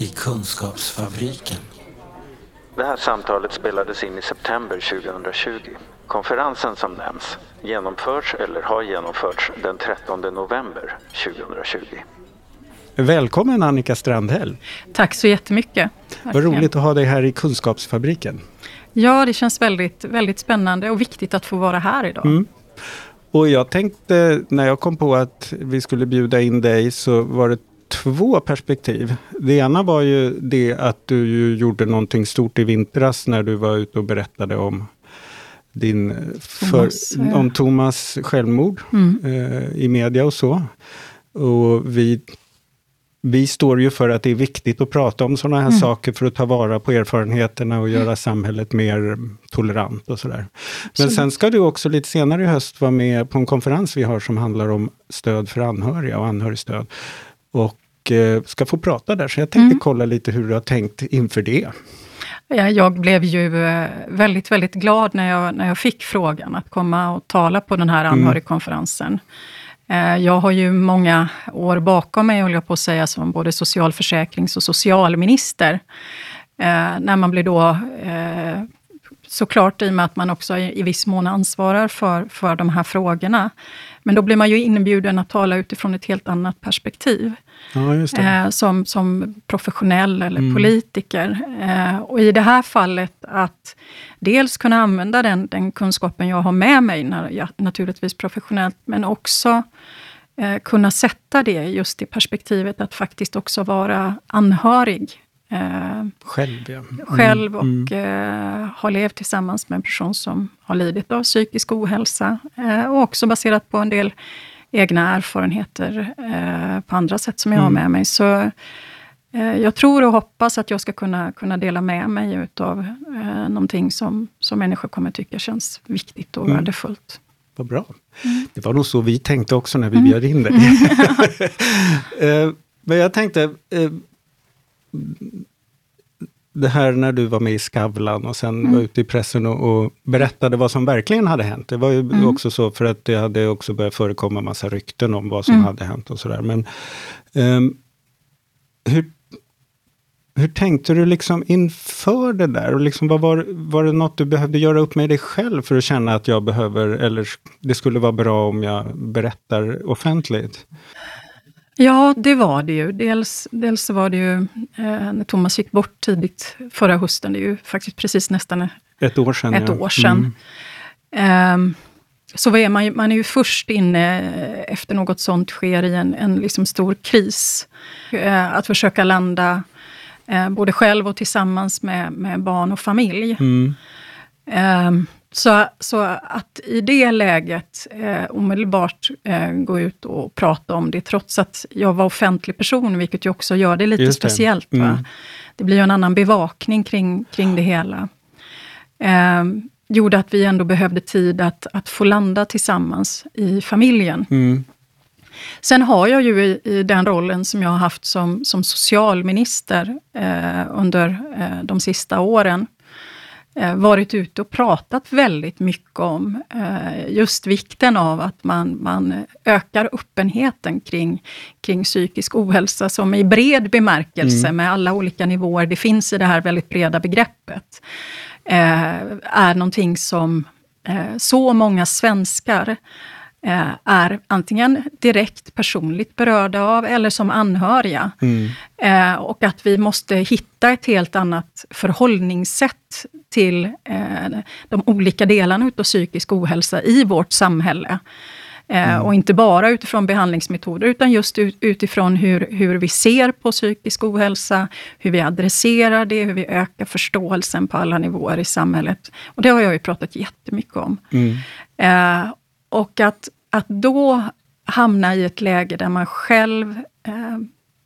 I Kunskapsfabriken. Det här samtalet spelades in i september 2020. Konferensen som nämns genomförs eller har genomförts den 13 november 2020. Välkommen Annika Strandhäll. Tack så jättemycket. Vad roligt att ha dig här i Kunskapsfabriken. Ja, det känns väldigt, väldigt spännande och viktigt att få vara här idag. Mm. Och jag tänkte, när jag kom på att vi skulle bjuda in dig, så var det två perspektiv. Det ena var ju det att du ju gjorde någonting stort i vintras när du var ute och berättade om din Thomas, för, om Thomas självmord mm. eh, i media och så. Och vi vi står ju för att det är viktigt att prata om sådana här mm. saker för att ta vara på erfarenheterna och göra mm. samhället mer tolerant och sådär. Men sen ska du också lite senare i höst vara med på en konferens vi har som handlar om stöd för anhöriga och anhörigstöd. Och eh, ska få prata där, så jag tänkte mm. kolla lite hur du har tänkt inför det. Jag blev ju eh, väldigt, väldigt glad när jag, när jag fick frågan att komma och tala på den här mm. anhörigkonferensen. Mm. Jag har ju många år bakom mig, håller jag på att säga, som både socialförsäkrings och socialminister. När man blir då såklart i och med att man också i viss mån ansvarar för, för de här frågorna. Men då blir man ju inbjuden att tala utifrån ett helt annat perspektiv. Ja, eh, som, som professionell eller mm. politiker. Eh, och i det här fallet att dels kunna använda den, den kunskapen jag har med mig, när, ja, naturligtvis professionellt, men också eh, kunna sätta det just i perspektivet att faktiskt också vara anhörig. Eh, själv, ja. Mm. Själv och mm. Eh, har levt tillsammans med en person som har lidit av psykisk ohälsa. Eh, och också baserat på en del egna erfarenheter eh, på andra sätt som jag har mm. med mig. Så eh, jag tror och hoppas att jag ska kunna, kunna dela med mig utav eh, någonting som, som människor kommer tycka känns viktigt och mm. värdefullt. Vad bra. Mm. Det var nog så vi tänkte också när vi mm. bjöd in dig. eh, men jag tänkte, eh, det här när du var med i Skavlan och sen mm. var ute i pressen och, och, berättade vad som verkligen hade hänt. Det var ju mm. också så för att det hade också börjat förekomma massa rykten om vad som mm. hade hänt och sådär. Men um, hur, hur tänkte du liksom inför det där? Och liksom, vad var, var det något du behövde göra upp med dig själv för att känna att jag behöver, eller det skulle vara bra om jag berättar offentligt? Ja, det var det ju. Dels, dels var det ju eh, när Thomas gick bort tidigt förra hösten, det är ju faktiskt precis nästan ett år sedan. Ett ja. år sedan. Mm. Eh, så är man, man är ju först inne efter något sånt sker i en, en liksom stor kris. Eh, att försöka landa eh, både själv och tillsammans med, med barn och familj. Mm. Så, så att i det läget eh, omedelbart eh, gå ut och prata om det, trots att jag var offentlig person, vilket ju också gör det lite det. speciellt. Mm. Det blir ju en annan bevakning kring, kring det hela. Eh, gjorde att vi ändå behövde tid att, att få landa tillsammans i familjen. Mm. Sen har jag ju i, i, den rollen som jag har haft som, som socialminister eh, under eh, de sista åren, varit ute och pratat väldigt mycket om eh, just vikten av att man, man ökar öppenheten kring, kring psykisk ohälsa, som i bred bemärkelse, mm. med alla olika nivåer det finns i det här väldigt breda begreppet, eh, är någonting som så många svenskar Eh, är antingen direkt personligt berörda av eller som anhöriga. Mm. Eh, och att vi måste hitta ett helt annat förhållningssätt till eh, de olika delarna av psykisk ohälsa i vårt samhälle. Mm. Och inte bara utifrån behandlingsmetoder, utan just utifrån hur, hur vi ser på psykisk ohälsa, hur vi adresserar det, hur vi ökar förståelsen på alla nivåer i samhället. Och det har jag ju pratat jättemycket om. Mm. Eh, och att, att då hamna i ett läge där man själv eh,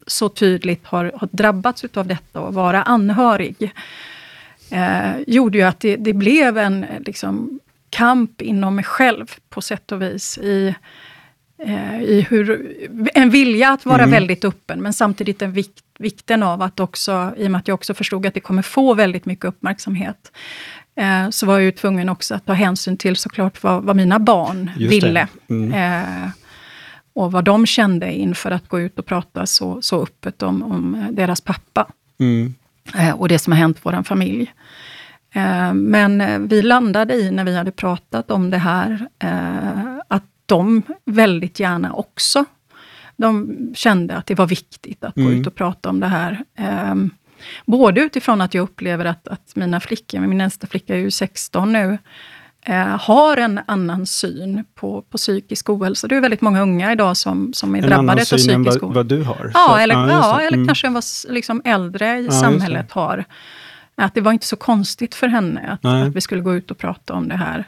så tydligt har, har drabbats av detta och vara anhörig, eh, gjorde ju att det, det blev en liksom, kamp inom mig själv på sätt och vis. I, eh, i hur, en vilja att vara mm. väldigt öppen, men samtidigt en vikt, vikten av att också, i och med att jag också förstod att det kommer få väldigt mycket uppmärksamhet, eh, så var jag ju tvungen också att ta hänsyn till såklart vad, vad mina barn Just ville. Mm. Eh, och vad de kände inför att gå ut och prata så, så öppet om, om deras pappa. Mm. Eh, och det som har hänt vår familj. Eh, men eh, vi landade i, när vi hade pratat om det här, eh, att de väldigt gärna också de kände att det var viktigt att gå Mm. ut och prata om det här. Ehm, både utifrån att jag upplever att, att mina flickor, min äldsta flicka är ju 16 nu, eh, har en annan syn på, på psykisk ohälsa. Det är väldigt många unga idag som, som är En drabbade annan av syn än psykisk vad, ohälsa. vad du har. Ja, Så- eller, ja, det. eller Mm. kanske vad liksom äldre i just samhället har. Att det var inte så konstigt för henne att, att vi skulle gå ut och prata om det här.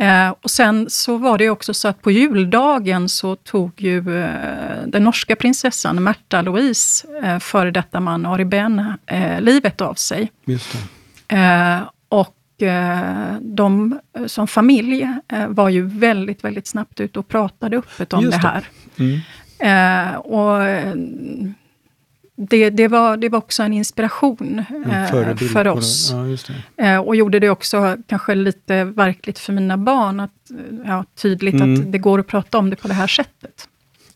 Eh, och sen så var det också så att på juldagen så tog ju eh, den norska prinsessan Märta Louise, eh, före detta man Ari Ben, livet av sig. Och de som familj var ju väldigt, väldigt snabbt ute och pratade öppet om Just det det. här. Mm. Och det, det, var, det var också en inspiration eh, för oss. Ja. Eh, och gjorde det också kanske lite verkligt för mina barn, att, ja, tydligt Mm. att det går att prata om det på det här sättet.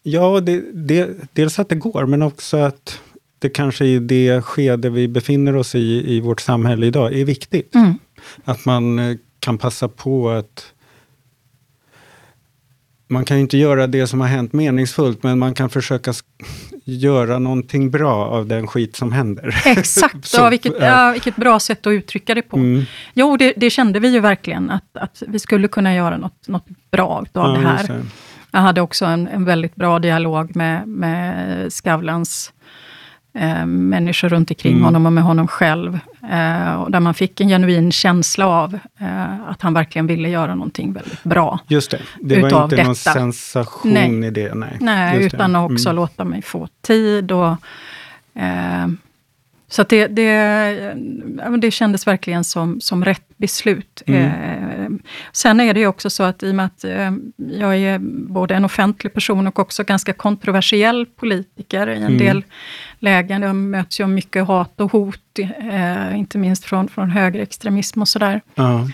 Ja, det, det, dels att det går, men också att det kanske i det skede vi befinner oss i, i vårt samhälle idag, är viktigt. Mm. Att man eh, kan passa på att... Man kan inte göra det som har hänt meningsfullt, men man kan försöka göra någonting bra av den skit som händer. Exakt, Så, ja, vilket, ja. vilket bra sätt att uttrycka det på. Mm. Jo, det, det kände vi ju verkligen, att, att vi skulle kunna göra något, något bra av Ja, det här. Jag hade också en, en väldigt bra dialog med, med Skavlans eh, människor runt omkring Mm. honom och med honom själv. Eh, och där man fick en genuin känsla av eh, att han verkligen ville göra någonting väldigt bra. Just det. Det var inte någon detta. sensation Nej. i det. Nej, Nej, det. utan att också Mm. låta mig få tid. Och, eh, så det, det, det kändes verkligen som, som rätt beslut. Mm. Eh, sen är det ju också så att i och med att eh, jag är både en offentlig person och också ganska kontroversiell politiker i en Mm. del lägen. Jag möts ju av mycket hat och hot, eh, inte minst från, från högerextremism och sådär. Ja.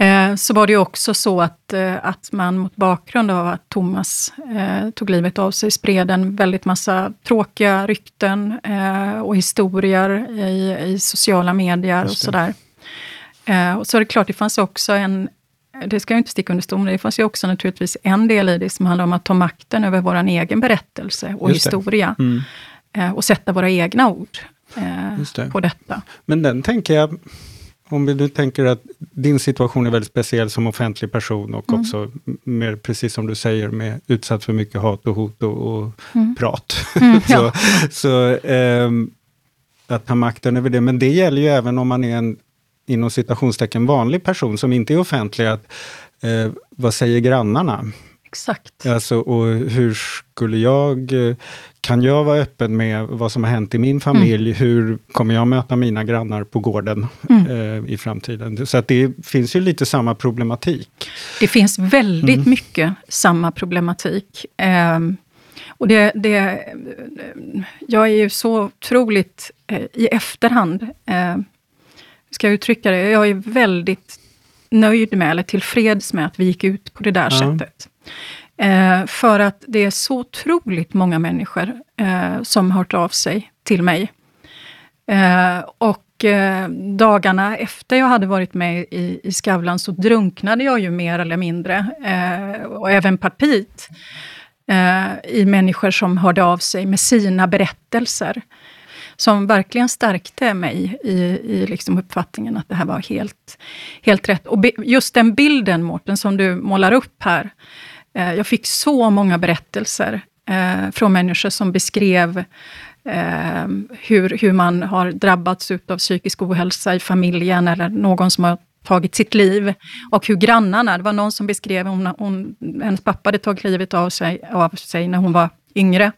Eh, så var det också så att, eh, att man mot bakgrund av att Thomas eh, tog livet av sig spred en väldigt massa tråkiga rykten eh, och historier i, i sociala medier och sådär. Och så är det klart, det fanns också en det ska jag inte sticka under stol med, det fanns ju också naturligtvis en del i det som handlar om att ta makten över vår egen berättelse och Just det. historia. Mm. Och sätta våra egna ord det. på detta. Men den tänker jag, om nu tänker att din situation är väldigt speciell som offentlig person och Mm. också mer precis som du säger med utsatt för mycket hat och hot och, och Mm. prat. Mm, så ja. så ehm, att ta makten över det. Men det gäller ju även om man är en inom citationstecken vanlig person som inte är offentlig. Att, eh, vad säger grannarna? Exakt. Alltså, och hur skulle jag, eh, kan jag vara öppen med vad som har hänt i min familj? Hur kommer jag möta mina grannar på gården Mm. eh, i framtiden? Så att det finns ju lite samma problematik. Det finns väldigt Mm. mycket samma problematik. Ehm, och det, det, jag är ju så otroligt eh, i efterhand, eh, ska jag uttrycka det, jag är väldigt nöjd med, eller tillfreds med att vi gick ut på det där Ja. sättet. Eh, för att det är så otroligt många människor eh, som har hört av sig till mig. Eh, och eh, dagarna efter jag hade varit med i, i Skavlan så drunknade jag ju mer eller mindre, eh, och även partiet, eh, i människor som hörde av sig med sina berättelser. Som verkligen stärkte mig i, i liksom uppfattningen att det här var helt, helt rätt. Och be, just den bilden, Mårten, som du målar upp här. Eh, jag fick så många berättelser eh, från människor som beskrev eh, hur, hur man har drabbats av psykisk ohälsa i familjen, eller någon som har tagit sitt liv. Och hur grannarna, det var någon som beskrev, hon, hon, hennes pappa hade tagit livet av sig, av sig när hon var yngre.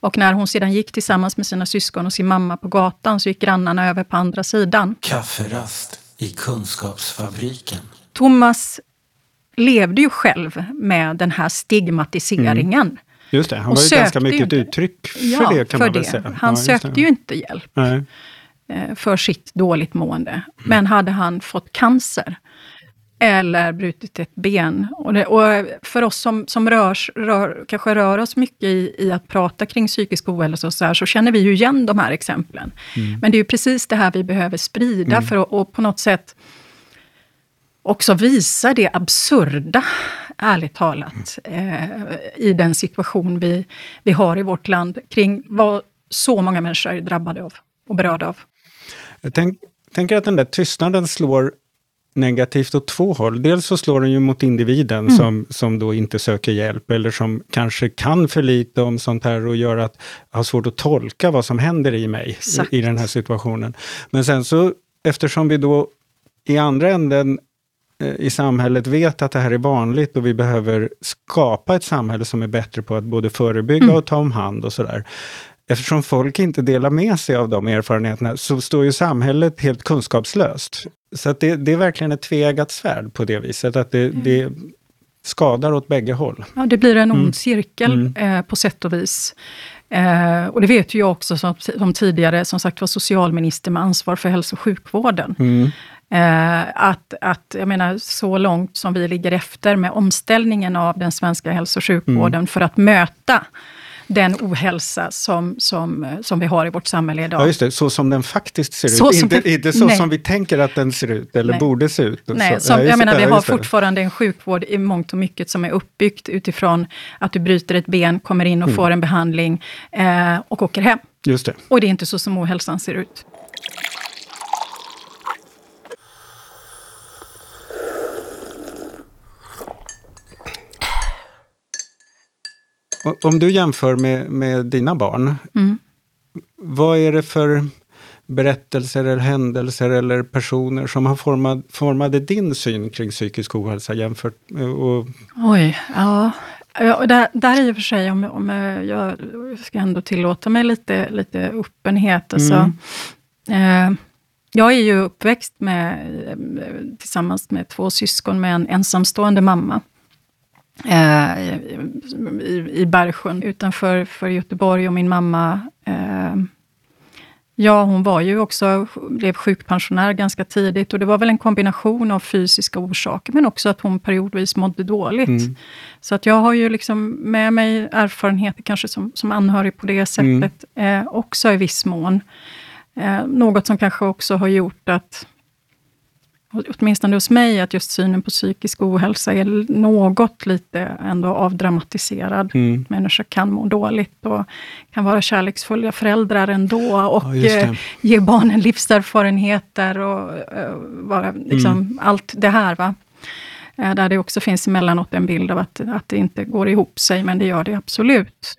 Och när hon sedan gick tillsammans med sina syskon och sin mamma på gatan, så gick grannarna över på andra sidan. Kafferast i Kunskapsfabriken. Thomas levde ju själv med den här stigmatiseringen. Just det, han var ju ganska mycket ett uttryck för Ja, det kan för man väl det. säga. Han Ja, sökte ju inte hjälp Nej. eh, för sitt dåligt mående. Men hade han fått cancer, eller brutit ett ben. Och, det, och för oss som, som rörs, rör, kanske rör oss mycket i, i att prata kring psykisk ohälsa och så, här, så känner vi ju igen de här exemplen. Mm. Men det är ju precis det här vi behöver sprida mm. för att på något sätt också visa det absurda, ärligt talat, eh, i den situation vi, vi har i vårt land kring vad så många människor är drabbade av och berörda av. Jag tänk, tänker att den där tystnaden slår negativt åt två håll. Dels så slår den ju mot individen mm. som, som då inte söker hjälp eller som kanske kan för lite om sånt här och gör att jag har svårt att tolka vad som händer i mig i, i den här situationen. Men sen så, eftersom vi då i andra änden i samhället vet att det här är vanligt och vi behöver skapa ett samhälle som är bättre på att både förebygga mm. och ta om hand och sådär eftersom folk inte delar med sig av de erfarenheterna så står ju samhället helt kunskapslöst. Så det, det är verkligen ett tveeggat svärd på det viset, att det, mm. det skadar åt bägge håll. Ja, det blir en ond mm. cirkel mm. Eh, på sätt och vis. Eh, och det vet ju jag också som, som, tidigare, som sagt var socialminister med ansvar för hälso och sjukvården. Mm. Eh, att, att, jag menar, så långt som vi ligger efter med omställningen av den svenska hälso och sjukvården mm. för att möta den ohälsa som, som, som vi har i vårt samhälle idag. Ja, just det. Så som den faktiskt ser så ut. Inte, det, inte så nej. som vi tänker att den ser ut, eller nej. borde se ut. Nej, som, ja, jag menar, vi har fortfarande en sjukvård i mångt och mycket som är uppbyggt utifrån att du bryter ett ben, kommer in och mm. får en behandling eh, och åker hem. Just det. Och det är inte så som ohälsan ser ut. Om du jämför med, med dina barn, mm. vad är det för berättelser eller händelser eller personer som har format, formade din syn kring psykisk ohälsa jämfört och... Oj, ja. Ja, där, där i och för sig, om, om jag ska ändå tillåta mig lite, lite öppenhet. Alltså, mm. eh, jag är ju uppväxt med, tillsammans med två syskon med en ensamstående mamma eh, i, i Bergsjön utanför för Göteborg och min mamma eh, Ja, hon var ju också, blev sjukpensionär ganska tidigt och det var väl en kombination av fysiska orsaker, men också att hon periodvis mådde dåligt. Mm. Så att jag har ju liksom med mig erfarenheter, kanske som, som anhörig på det sättet, mm. eh, också i viss mån. Eh, något som kanske också har gjort att åtminstone hos mig, att just synen på psykisk ohälsa är något lite ändå avdramatiserad. Mm. Människor kan må dåligt och kan vara kärleksfulla föräldrar ändå och ja, eh, ge barnen livserfarenheter och uh, vara, liksom, mm. allt det här. Va? Uh, där det också finns emellanåt en bild av att, att det inte går ihop sig, men det gör det absolut.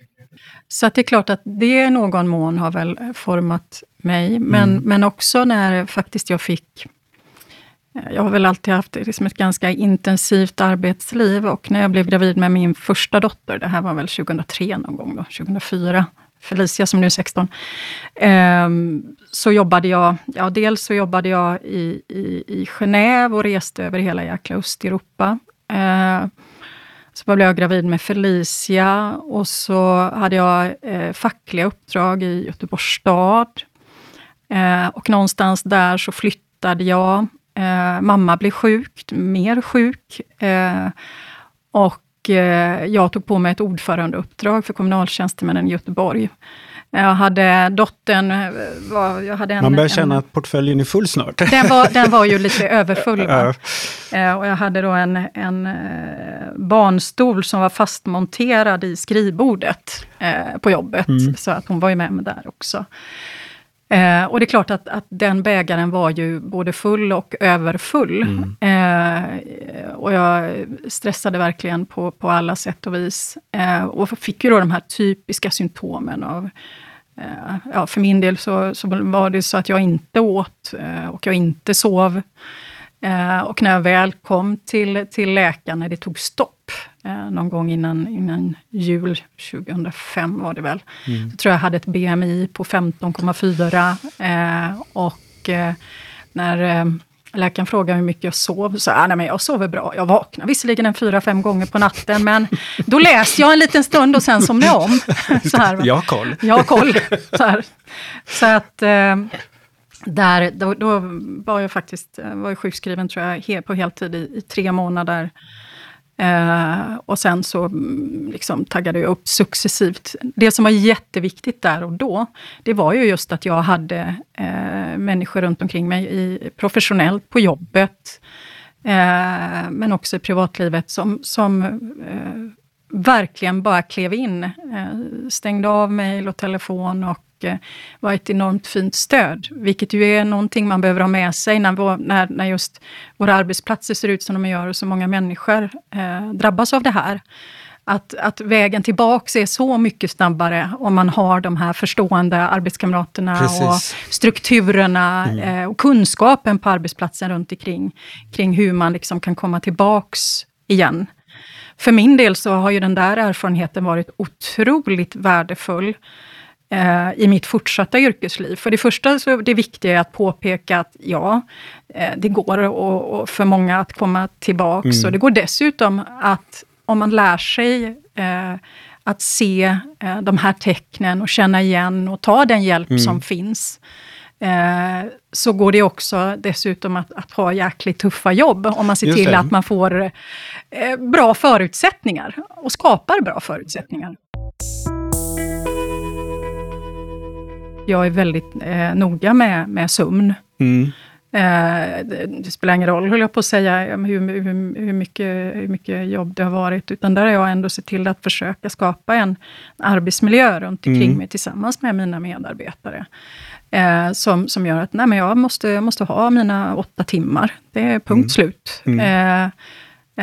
Så det är klart att det i någon mån har väl format mig, men, mm. men också när faktiskt jag fick Eh, jag har väl alltid haft liksom ett ganska intensivt arbetsliv och när jag blev gravid med min första dotter, det här var väl 2003 någon gång, då, 2004, Felicia som nu är 16, eh, så jobbade jag, ja dels så jobbade jag i, i, i Genève och reste över hela jäkla Östeuropa. Eh, så blev jag gravid med Felicia och så hade jag eh, fackliga uppdrag i Göteborgs stad. Eh, och någonstans där så flyttade jag Eh, mamma blev sjuk, mer sjuk. Eh, och eh, jag tog på mig ett ordförandeuppdrag för kommunaltjänstemännen i Göteborg. Jag hade dottern... Eh, var, jag hade en, Man börjar känna en, att portföljen är full snart. Den var, den var ju lite överfull. Eh, och jag hade då en, en eh, barnstol som var fastmonterad i skrivbordet på jobbet. Mm. Så att hon var ju med mig där också. Eh, och det är klart att, att den bägaren var ju både full och överfull. Mm. Eh, och jag stressade verkligen på, på alla sätt och vis. Eh, och fick ju då de här typiska symptomen av eh, Ja, för min del så, så var det så att jag inte åt eh, och jag inte sov. Eh, och när jag väl kom till, till läkaren, när det tog stopp, eh, någon gång innan, innan jul 2005 var det väl, mm. så tror jag hade ett BMI på 15,4. Eh, och när läkaren frågade hur mycket jag sov, så jag, nej men jag sover bra. Jag vaknar visserligen en fyra, fem gånger på natten, men då läser jag en liten stund och sen somnar jag om. Så här, jag har koll. Jag har koll. Så, så att... Där, då, då var jag faktiskt eh, var jag sjukskriven tror jag, på heltid i, i tre månader. Eh, och sen så mm, liksom, taggade jag upp successivt. Det som var jätteviktigt där och då, det var ju just att jag hade eh, människor runt omkring mig, i, professionellt, på jobbet, eh, men också i privatlivet, som, som eh, verkligen bara klev in. Eh, stängde av mejl och telefon och eh, var ett enormt fint stöd. Vilket ju är någonting man behöver ha med sig när, när, när just våra arbetsplatser ser ut som de gör och så många människor eh, drabbas av det här. Att, att vägen tillbaks är så mycket snabbare om man har de här förstående arbetskamraterna Precis. och strukturerna mm. eh, och kunskapen på arbetsplatsen runt omkring kring hur man liksom kan komma tillbaks igen. För min del så har ju den där erfarenheten varit otroligt värdefull i mitt fortsatta yrkesliv. För det första så är det viktiga att påpeka att ja, eh, det går och, för många att komma tillbaks. Mm. Och det går dessutom att om man lär sig eh, att se eh, de här tecknen och känna igen och ta den hjälp mm. som finns, eh, så går det också dessutom att, att, ha jäkligt tuffa jobb, om man ser till att man får eh, bra förutsättningar och skapar bra förutsättningar. Jag är väldigt eh, noga med, med sömn. Mm. Eh, det, det, spelar ingen roll, höll jag på att säga, hur, hur, hur, mycket, hur mycket jobb det har varit, utan där har jag ändå sett till att försöka skapa en arbetsmiljö runt omkring mm. mig, tillsammans med mina medarbetare. Eh, som, som gör att nej, men jag, måste, måste ha mina åtta timmar. Det är punkt mm. slut. Mm. Eh,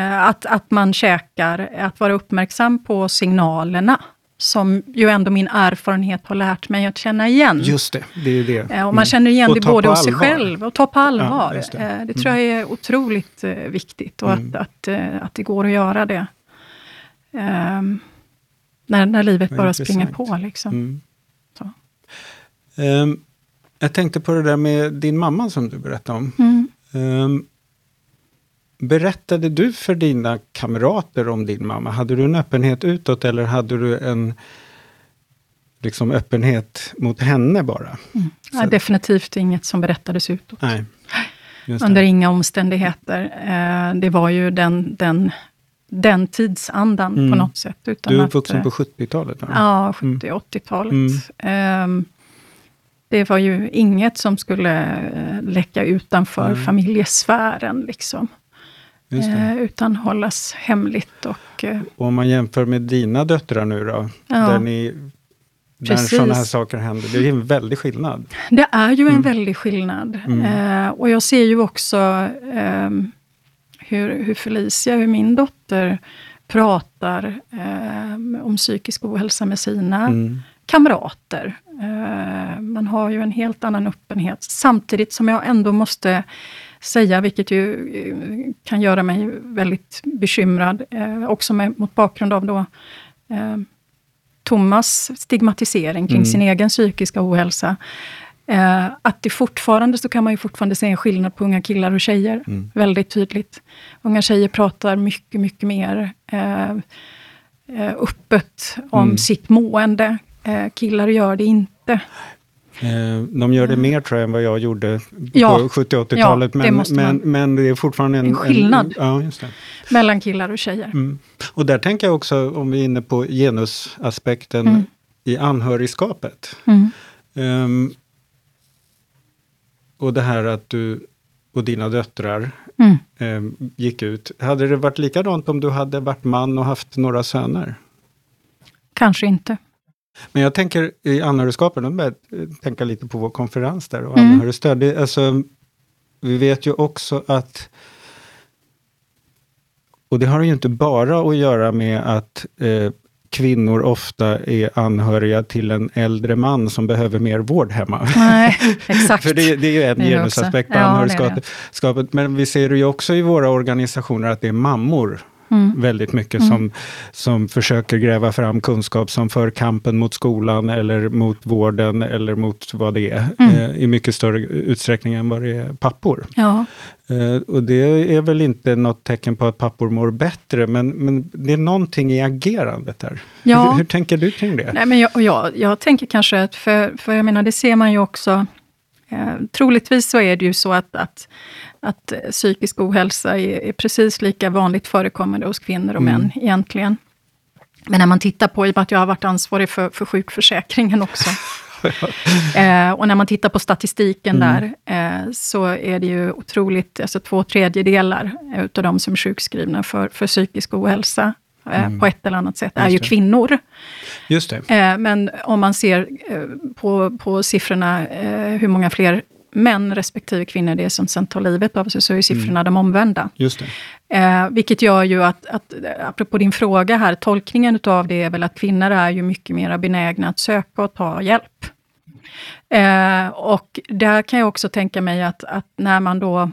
eh, att, att man käkar, att vara uppmärksam på signalerna som ju ändå min erfarenhet har lärt mig att känna igen. Just det, det är det. Eh, och man mm. känner igen det både hos sig själv och ta på allvar. Ja, det. Eh, det. tror jag är otroligt eh, viktigt och mm. att, att, att det går att göra det. Um, när, när livet bara springer på. Liksom. Mm. Um, jag tänkte på det där med din mamma som du berättade om. Mm. Um, berättade du för dina kamrater om din mamma? Hade du en öppenhet utåt eller hade du en liksom öppenhet mot henne bara? Mm. Ja, definitivt inget som berättades utåt. Nej. Under inga omständigheter. Eh, det var ju den, den, den tidsandan mm. på något sätt. Utan du är uppvuxen på 70-talet? Ja, 70-80-talet. Mm. Eh, det var ju inget som skulle eh, läcka utanför mm. familjesfären. Liksom. Eh, utan hållas hemligt. Och, eh, och om man jämför med dina döttrar nu då? Ja. Där ni när sådana här saker händer. Det är en väldig skillnad. Det är ju en mm. väldig skillnad. Mm. Eh, och jag ser ju också eh, hur, hur Felicia, hur min dotter, pratar eh, om psykisk ohälsa med sina mm. kamrater. Eh, man har ju en helt annan öppenhet, samtidigt som jag ändå måste säga, vilket ju eh, kan göra mig väldigt bekymrad, eh, också med, mot bakgrund av då eh, Thomas stigmatisering kring mm. sin egen psykiska ohälsa. Eh, att det fortfarande, så kan man ju fortfarande se en skillnad på unga killar och tjejer, mm. väldigt tydligt. Unga tjejer pratar mycket, mycket mer eh, eh öppet om mm. sitt mående, killar gör det inte. Eh, de gör det mer tror jag än vad jag gjorde ja, på 70 80-talet. Ja, men, men, men det är fortfarande en, en skillnad en, ja, mellan killar och tjejer. Mm. Och där tänker jag också, om vi är inne på genusaspekten mm. i anhörigskapet. Mm. Um, och det här att du och dina döttrar um, gick ut. Hade det varit likadant om du hade varit man och haft några söner? Kanske inte. Men jag tänker i anhörigskapen, jag börjar tänka lite på vår konferens där och mm. anhörigstöd. Alltså, vi vet ju också att och det har ju inte bara att göra med att eh, kvinnor ofta är anhöriga till en äldre man som behöver mer vård hemma. Nej, exakt. För det, det, är ju en genusaspekt på ja, anhörigskapet. Men vi ser ju också i våra organisationer att det är mammor mm. väldigt mycket mm. som, som försöker gräva fram kunskap som för kampen mot skolan eller mot vården eller mot vad det är mm. eh, i mycket större utsträckning än vad det är pappor. Ja. Eh, och det är väl inte något tecken på att pappor mår bättre, men, men det är någonting i agerandet där. Ja. Hur, hur tänker du kring det? Nej, men jag, jag, jag tänker kanske att, för, för jag menar det ser man ju också Eh, troligtvis så är det ju så att, att, att psykisk ohälsa är, är precis lika vanligt förekommande hos kvinnor och Mm. män egentligen. Men när man tittar på, i och med att jag har varit ansvarig för, för sjukförsäkringen också, eh, och när man tittar på statistiken Mm. där, eh, så är det ju otroligt, alltså två tredjedelar utav de som är sjukskrivna för, för psykisk ohälsa, eh, på ett eller annat sätt, är Mm. Ju kvinnor. Just det. Eh, men om man ser eh, på, på siffrorna, eh, hur många fler män respektive kvinnor det är som sen tar livet av sig, så är siffrorna de omvända. Just det. Eh, vilket gör ju att, att, eh, apropå din fråga här, tolkningen utav det är väl att kvinnor är ju mycket mer benägna att söka och ta hjälp. Eh, och där kan jag också tänka mig att, att när man då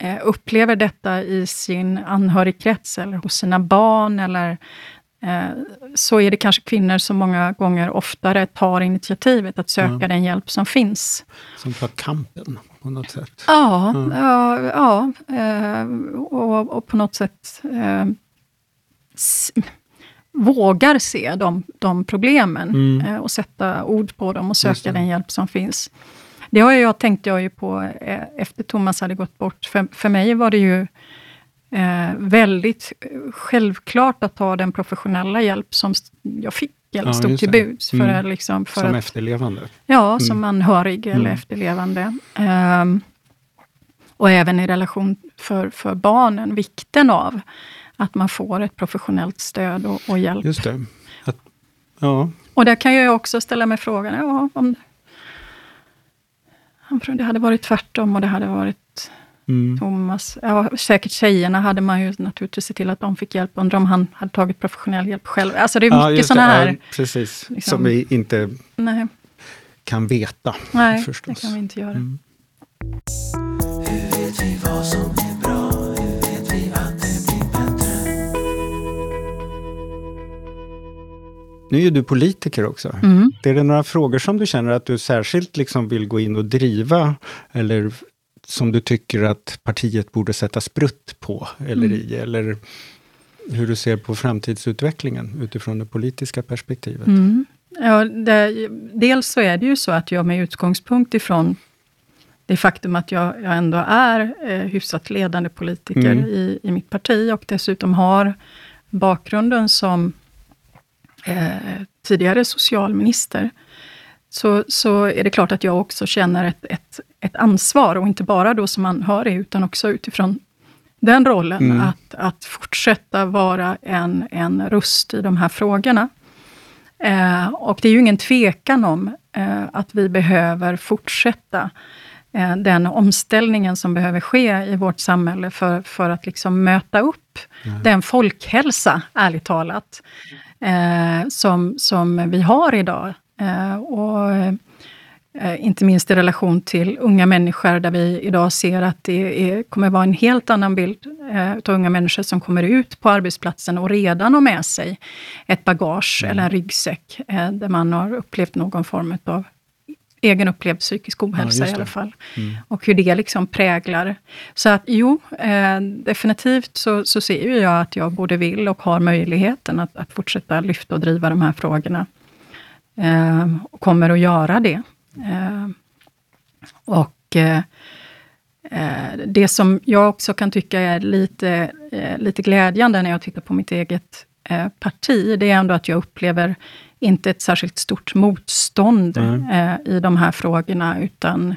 eh, upplever detta i sin anhörigkrets, eller hos sina barn, eller så är det kanske kvinnor som många gånger oftare tar initiativet att söka Ja. den hjälp som finns. Som tar kampen på något sätt. Ja, Mm. ja, ja eh, och, och på något sätt eh, vågar se de, de problemen Mm. eh, och sätta ord på dem och söka den hjälp som finns. Det har jag tänkt jag ju på eh, efter Thomas hade gått bort. För, för mig var det ju eh, väldigt eh, självklart att ta den professionella hjälp som jag fick, eller Ja, stod till buds. För, Mm. att liksom, för Som att, efterlevande. Ja, som anhörig eller Mm. efterlevande. Ehm, och även i relation för, för barnen, vikten av att man får ett professionellt stöd och, och hjälp. Just det. Att, ja, Och där kan jag också ställa mig frågan, ja, om, om det hade varit tvärtom och det hade varit mm. Thomas. Ja, säkert tjejerna hade man ju naturligtvis sett till att de fick hjälp. Undrar om han hade tagit professionell hjälp själv. Alltså det är Ja, mycket just sådana här... Ja, precis. liksom- Som vi inte Nej, kan veta. nej förstås. det kan vi inte göra. Mm. Nu är du politiker också. Mm. Är det några frågor som du känner att du särskilt liksom vill gå in och driva? Eller som du tycker att partiet borde sätta sprutt på eller Mm. i? Eller hur du ser på framtidsutvecklingen utifrån det politiska perspektivet? Mm. Ja, det, dels så är det ju så att jag med utgångspunkt ifrån det faktum att jag, jag ändå är eh, hyfsat ledande politiker Mm. i, i mitt parti och dessutom har bakgrunden som eh, tidigare socialminister, så, så är det klart att jag också känner ett, ett, ett ansvar, och inte bara då som anhörig, utan också utifrån den rollen, Mm. att, att fortsätta vara en, en röst i de här frågorna. Eh, och det är ju ingen tvekan om eh, att vi behöver fortsätta eh, den omställningen som behöver ske i vårt samhälle för, för att liksom möta upp den folkhälsa, ärligt talat, eh, som, som vi har idag. Eh, och eh, inte minst i relation till unga människor, där vi idag ser att det är, kommer vara en helt annan bild eh, av unga människor som kommer ut på arbetsplatsen och redan har med sig ett bagage eller en ryggsäck, där man har upplevt någon form av egen upplevd psykisk ohälsa just i alla fall. Och hur det liksom präglar. Så att jo, eh, definitivt så, så ser ju jag att jag både vill och har möjligheten att, att fortsätta lyfta och driva de här frågorna. Eh, kommer att göra det. Eh, och eh, det som jag också kan tycka är lite, eh, lite glädjande när jag tittar på mitt eget eh, parti, det är ändå att jag upplever inte ett särskilt stort motstånd eh, i de här frågorna, utan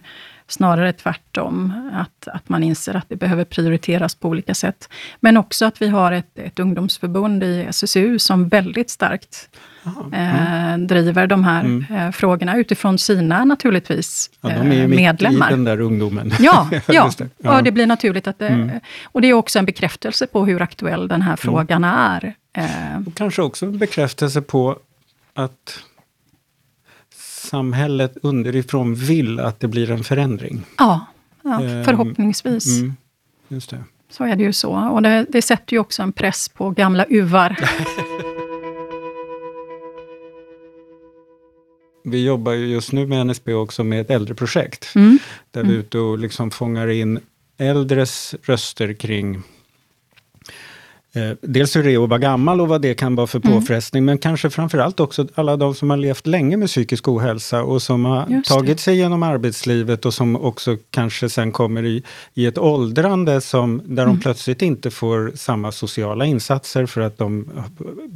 snarare tvärtom. Att, att man inser att det behöver prioriteras på olika sätt. Men också att vi har ett, ett ungdomsförbund i SSU som väldigt starkt eh, driver de här eh, frågorna utifrån sina, naturligtvis, Ja, de är ju eh, mitt medlemmar. i den där ungdomen. Ja, ja. Det. Ja. Det blir naturligt att det... Och det är också en bekräftelse på hur aktuell den här frågan är. Eh, Och kanske också en bekräftelse på att samhället underifrån vill att det blir en förändring. ja, ja, Ehm, förhoppningsvis. Mm, just det. Så är det ju så. Och det, det sätter ju också en press på gamla uvar. Vi jobbar ju just nu med NSB också med ett äldreprojekt. Mm. Där vi är ute och liksom fångar in äldres röster kring dels hur det är att vara gammal och vad det kan vara för Mm. påfrestning, men kanske framförallt också alla de som har levt länge med psykisk ohälsa och som har tagit sig genom arbetslivet och som också kanske sen kommer i, i ett åldrande som, där Mm. de plötsligt inte får samma sociala insatser för att de,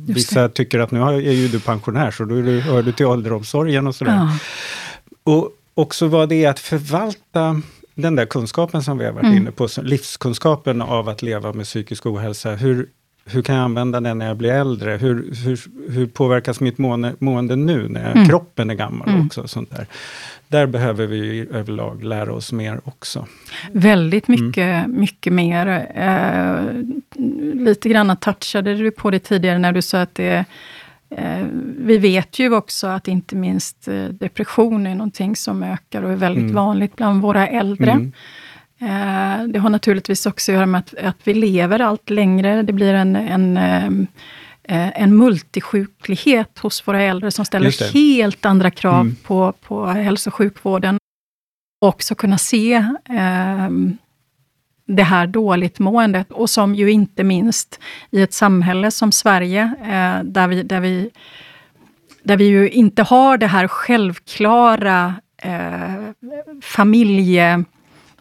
vissa tycker att nu är ju du pensionär så då du, hör du till ålderomsorgen och sådär. Ja. Och också vad det är att förvalta den där kunskapen som vi har varit Mm. inne på, livskunskapen av att leva med psykisk ohälsa. Hur, hur kan jag använda den när jag blir äldre? Hur, hur, hur påverkas mitt mående, mående nu när jag, Mm. kroppen är gammal Mm. också? Sånt där. där behöver vi överlag lära oss mer också. Väldigt Mm. mycket, mycket mer. Eh, lite grann touchade du på det tidigare när du sa att det vi vet ju också att inte minst eh, depression är någonting som ökar och är väldigt Mm. vanligt bland våra äldre. Mm. Eh, Det har naturligtvis också att göra med att, att vi lever allt längre. Det blir en, en, eh, en multisjuklighet hos våra äldre som ställer helt andra krav Mm. på, på hälso och sjukvården. Också kunna se ehm, det här dåligt måendet och som ju inte minst i ett samhälle som Sverige, eh, där, vi, där, vi, där vi ju inte har det här självklara eh, familje...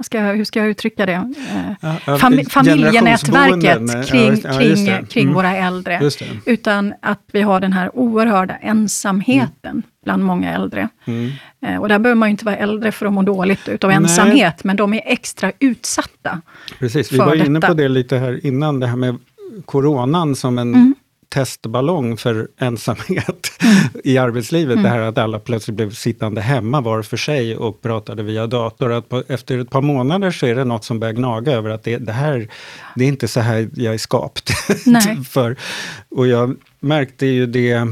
Ska jag, hur ska jag uttrycka det? Eh, Fami- familjenätverket kring, kring, kring Mm. våra äldre. Utan att vi har den här oerhörda ensamheten bland många äldre. Mm. Eh, Och där behöver man ju inte vara äldre för att må dåligt utav Nej. ensamhet, men de är extra utsatta. Precis, vi var inne detta. på det lite här innan, det här med coronan som en Mm. testballong för ensamhet i arbetslivet. Mm. Det här att alla plötsligt blev sittande hemma var för sig och pratade via dator. Att på, efter ett par månader så är det något som börjar gnaga över att det, det här, det är inte så här jag är skapt. För. Och jag märkte ju det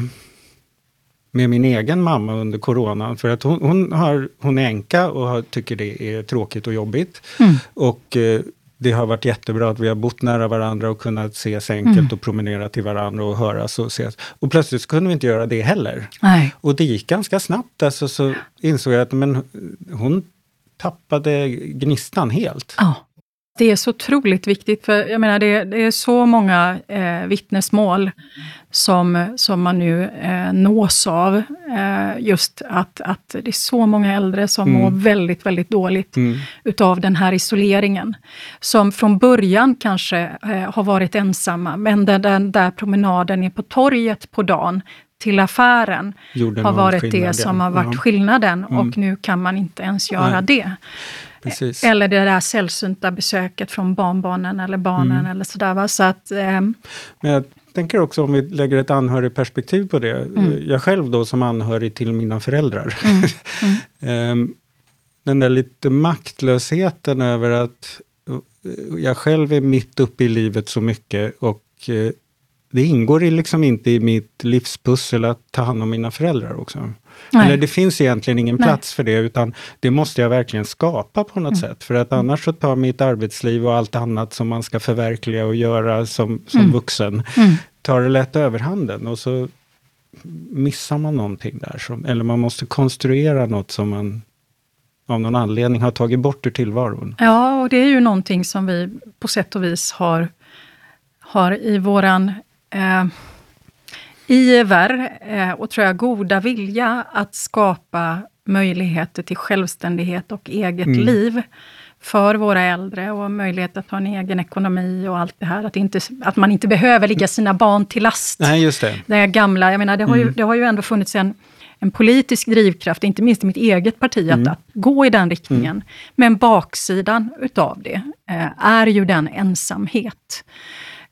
med min egen mamma under coronan. För att hon, hon, har, hon är änka och har, tycker det är tråkigt och jobbigt. Mm. Och eh, det har varit jättebra att vi har bott nära varandra och kunnat ses enkelt Mm. och promenera till varandra och höras och ses. Och plötsligt kunde vi inte göra det heller. Nej. Och det gick ganska snabbt. Alltså, så insåg jag att men, hon tappade gnistan helt. Ja. Det är så otroligt viktigt, för jag menar det, det är så många eh, vittnesmål som, som man nu eh, nås av. Eh, just att, att det är så många äldre som Mm. mår väldigt, väldigt dåligt Mm. utav den här isoleringen. Som från början kanske eh, har varit ensamma, men där den där promenaden är på torget på dagen till affären Gjorde har varit det som har varit Ja. skillnaden Mm. och nu kan man inte ens göra Nej. det. Precis. Eller det där sällsynta besöket från barnbarnen eller barnen Mm. eller sådär. Va? Så att, ehm, Men jag tänker också om vi lägger ett anhörigperspektiv på det. Mm. Jag själv då som anhörig till mina föräldrar. Mm. Ehm, Den där lite maktlösheten över att eh, jag själv är mitt uppe i livet så mycket och eh, det ingår liksom inte i mitt livspussel att ta hand om mina föräldrar också. Nej. Eller det finns egentligen ingen Nej. plats för det, utan det måste jag verkligen skapa på något sätt. För att annars så tar mitt arbetsliv och allt annat som man ska förverkliga och göra som, som Mm. vuxen, Mm. tar det lätt överhanden. Och så missar man någonting där. Som, eller man måste konstruera något som man av någon anledning har tagit bort ur tillvaron. Ja, och det är ju någonting som vi på sätt och vis har, har i våran eh, iver eh, och tror jag goda vilja att skapa möjligheter till självständighet och eget Mm. liv för våra äldre och möjlighet att ha en egen ekonomi och allt det här. Att, inte, att man inte behöver ligga sina barn till last. Nej, just det. Det gamla, jag menar, det har, ju, Mm. det har ju ändå funnits en, en politisk drivkraft, inte minst i mitt eget parti, Mm. att, att gå i den riktningen. Men baksidan utav det eh, är ju den ensamhet.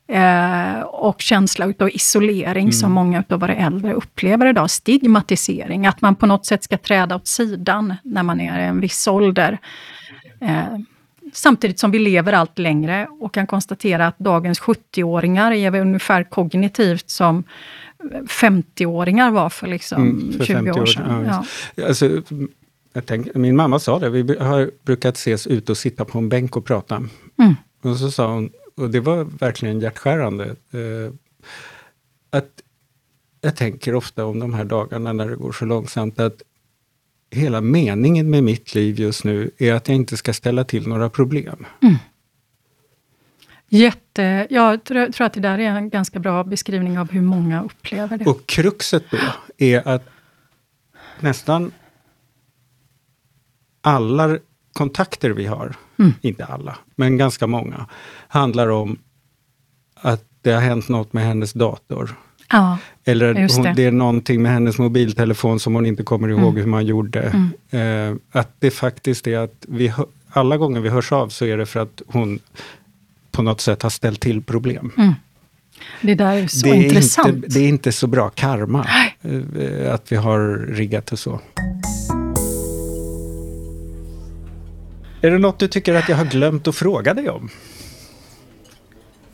Eh, och känsla utav isolering Mm. som många utav våra äldre upplever idag. Stigmatisering, att man på något sätt ska träda åt sidan när man är i en viss ålder. Eh, samtidigt som vi lever allt längre och kan konstatera att dagens 70-åringar är ungefär kognitivt som 50-åringar var för, liksom Mm, för 20 50 år sedan. ja, Ja. Alltså, tänk, min mamma sa det, vi har brukat ses ute och sitta på en bänk och prata. Mm. Och så sa hon, och det var verkligen hjärtskärande, eh, att jag tänker ofta om de här dagarna när det går så långsamt, att hela meningen med mitt liv just nu är att jag inte ska ställa till några problem. Jätte, jag tror, tror att det där är en ganska bra beskrivning av hur många upplever det. Och kruxet då är att nästan alla kontakter vi har, Mm. inte alla, men ganska många, handlar om att det har hänt något med hennes dator. Ja, Eller hon, det. det. är någonting med hennes mobiltelefon som hon inte kommer ihåg hur man gjorde. Eh, att det faktiskt är att vi, alla gånger vi hörs av så är det för att hon på något sätt har ställt till problem. det där är så det, är intressant. inte, det är inte så bra karma eh, att vi har riggat det så. Är det något du tycker att jag har glömt att fråga dig om?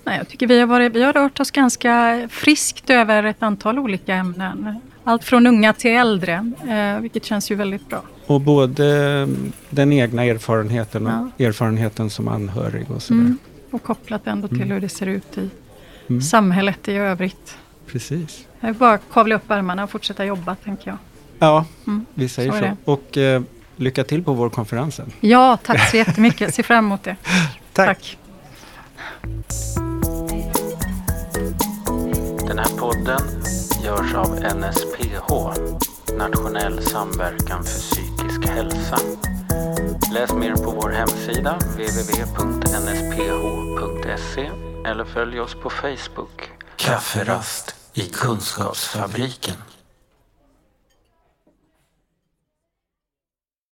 Nej, jag tycker vi har, varit, vi har rört oss ganska friskt över ett antal olika ämnen. Allt från unga till äldre, eh, vilket känns ju väldigt bra. Och både eh, den egna erfarenheten och erfarenheten som anhörig och sådär. Mm. Och kopplat ändå till hur det ser ut i Mm. samhället i övrigt. Precis. Jag vill bara kavla upp ärmarna och fortsätta jobba, tänker jag. Ja, Mm. vi säger Så så. är det. Och eh, lycka till på vår konferens sen. Ja, tack så jättemycket. Ser fram emot det. Tack. Den här podden görs av NSPH, Nationell samverkan för psykisk hälsa. Läs mer på vår hemsida www.nsph.se eller följ oss på Facebook. Kafferast i Kunskapsfabriken.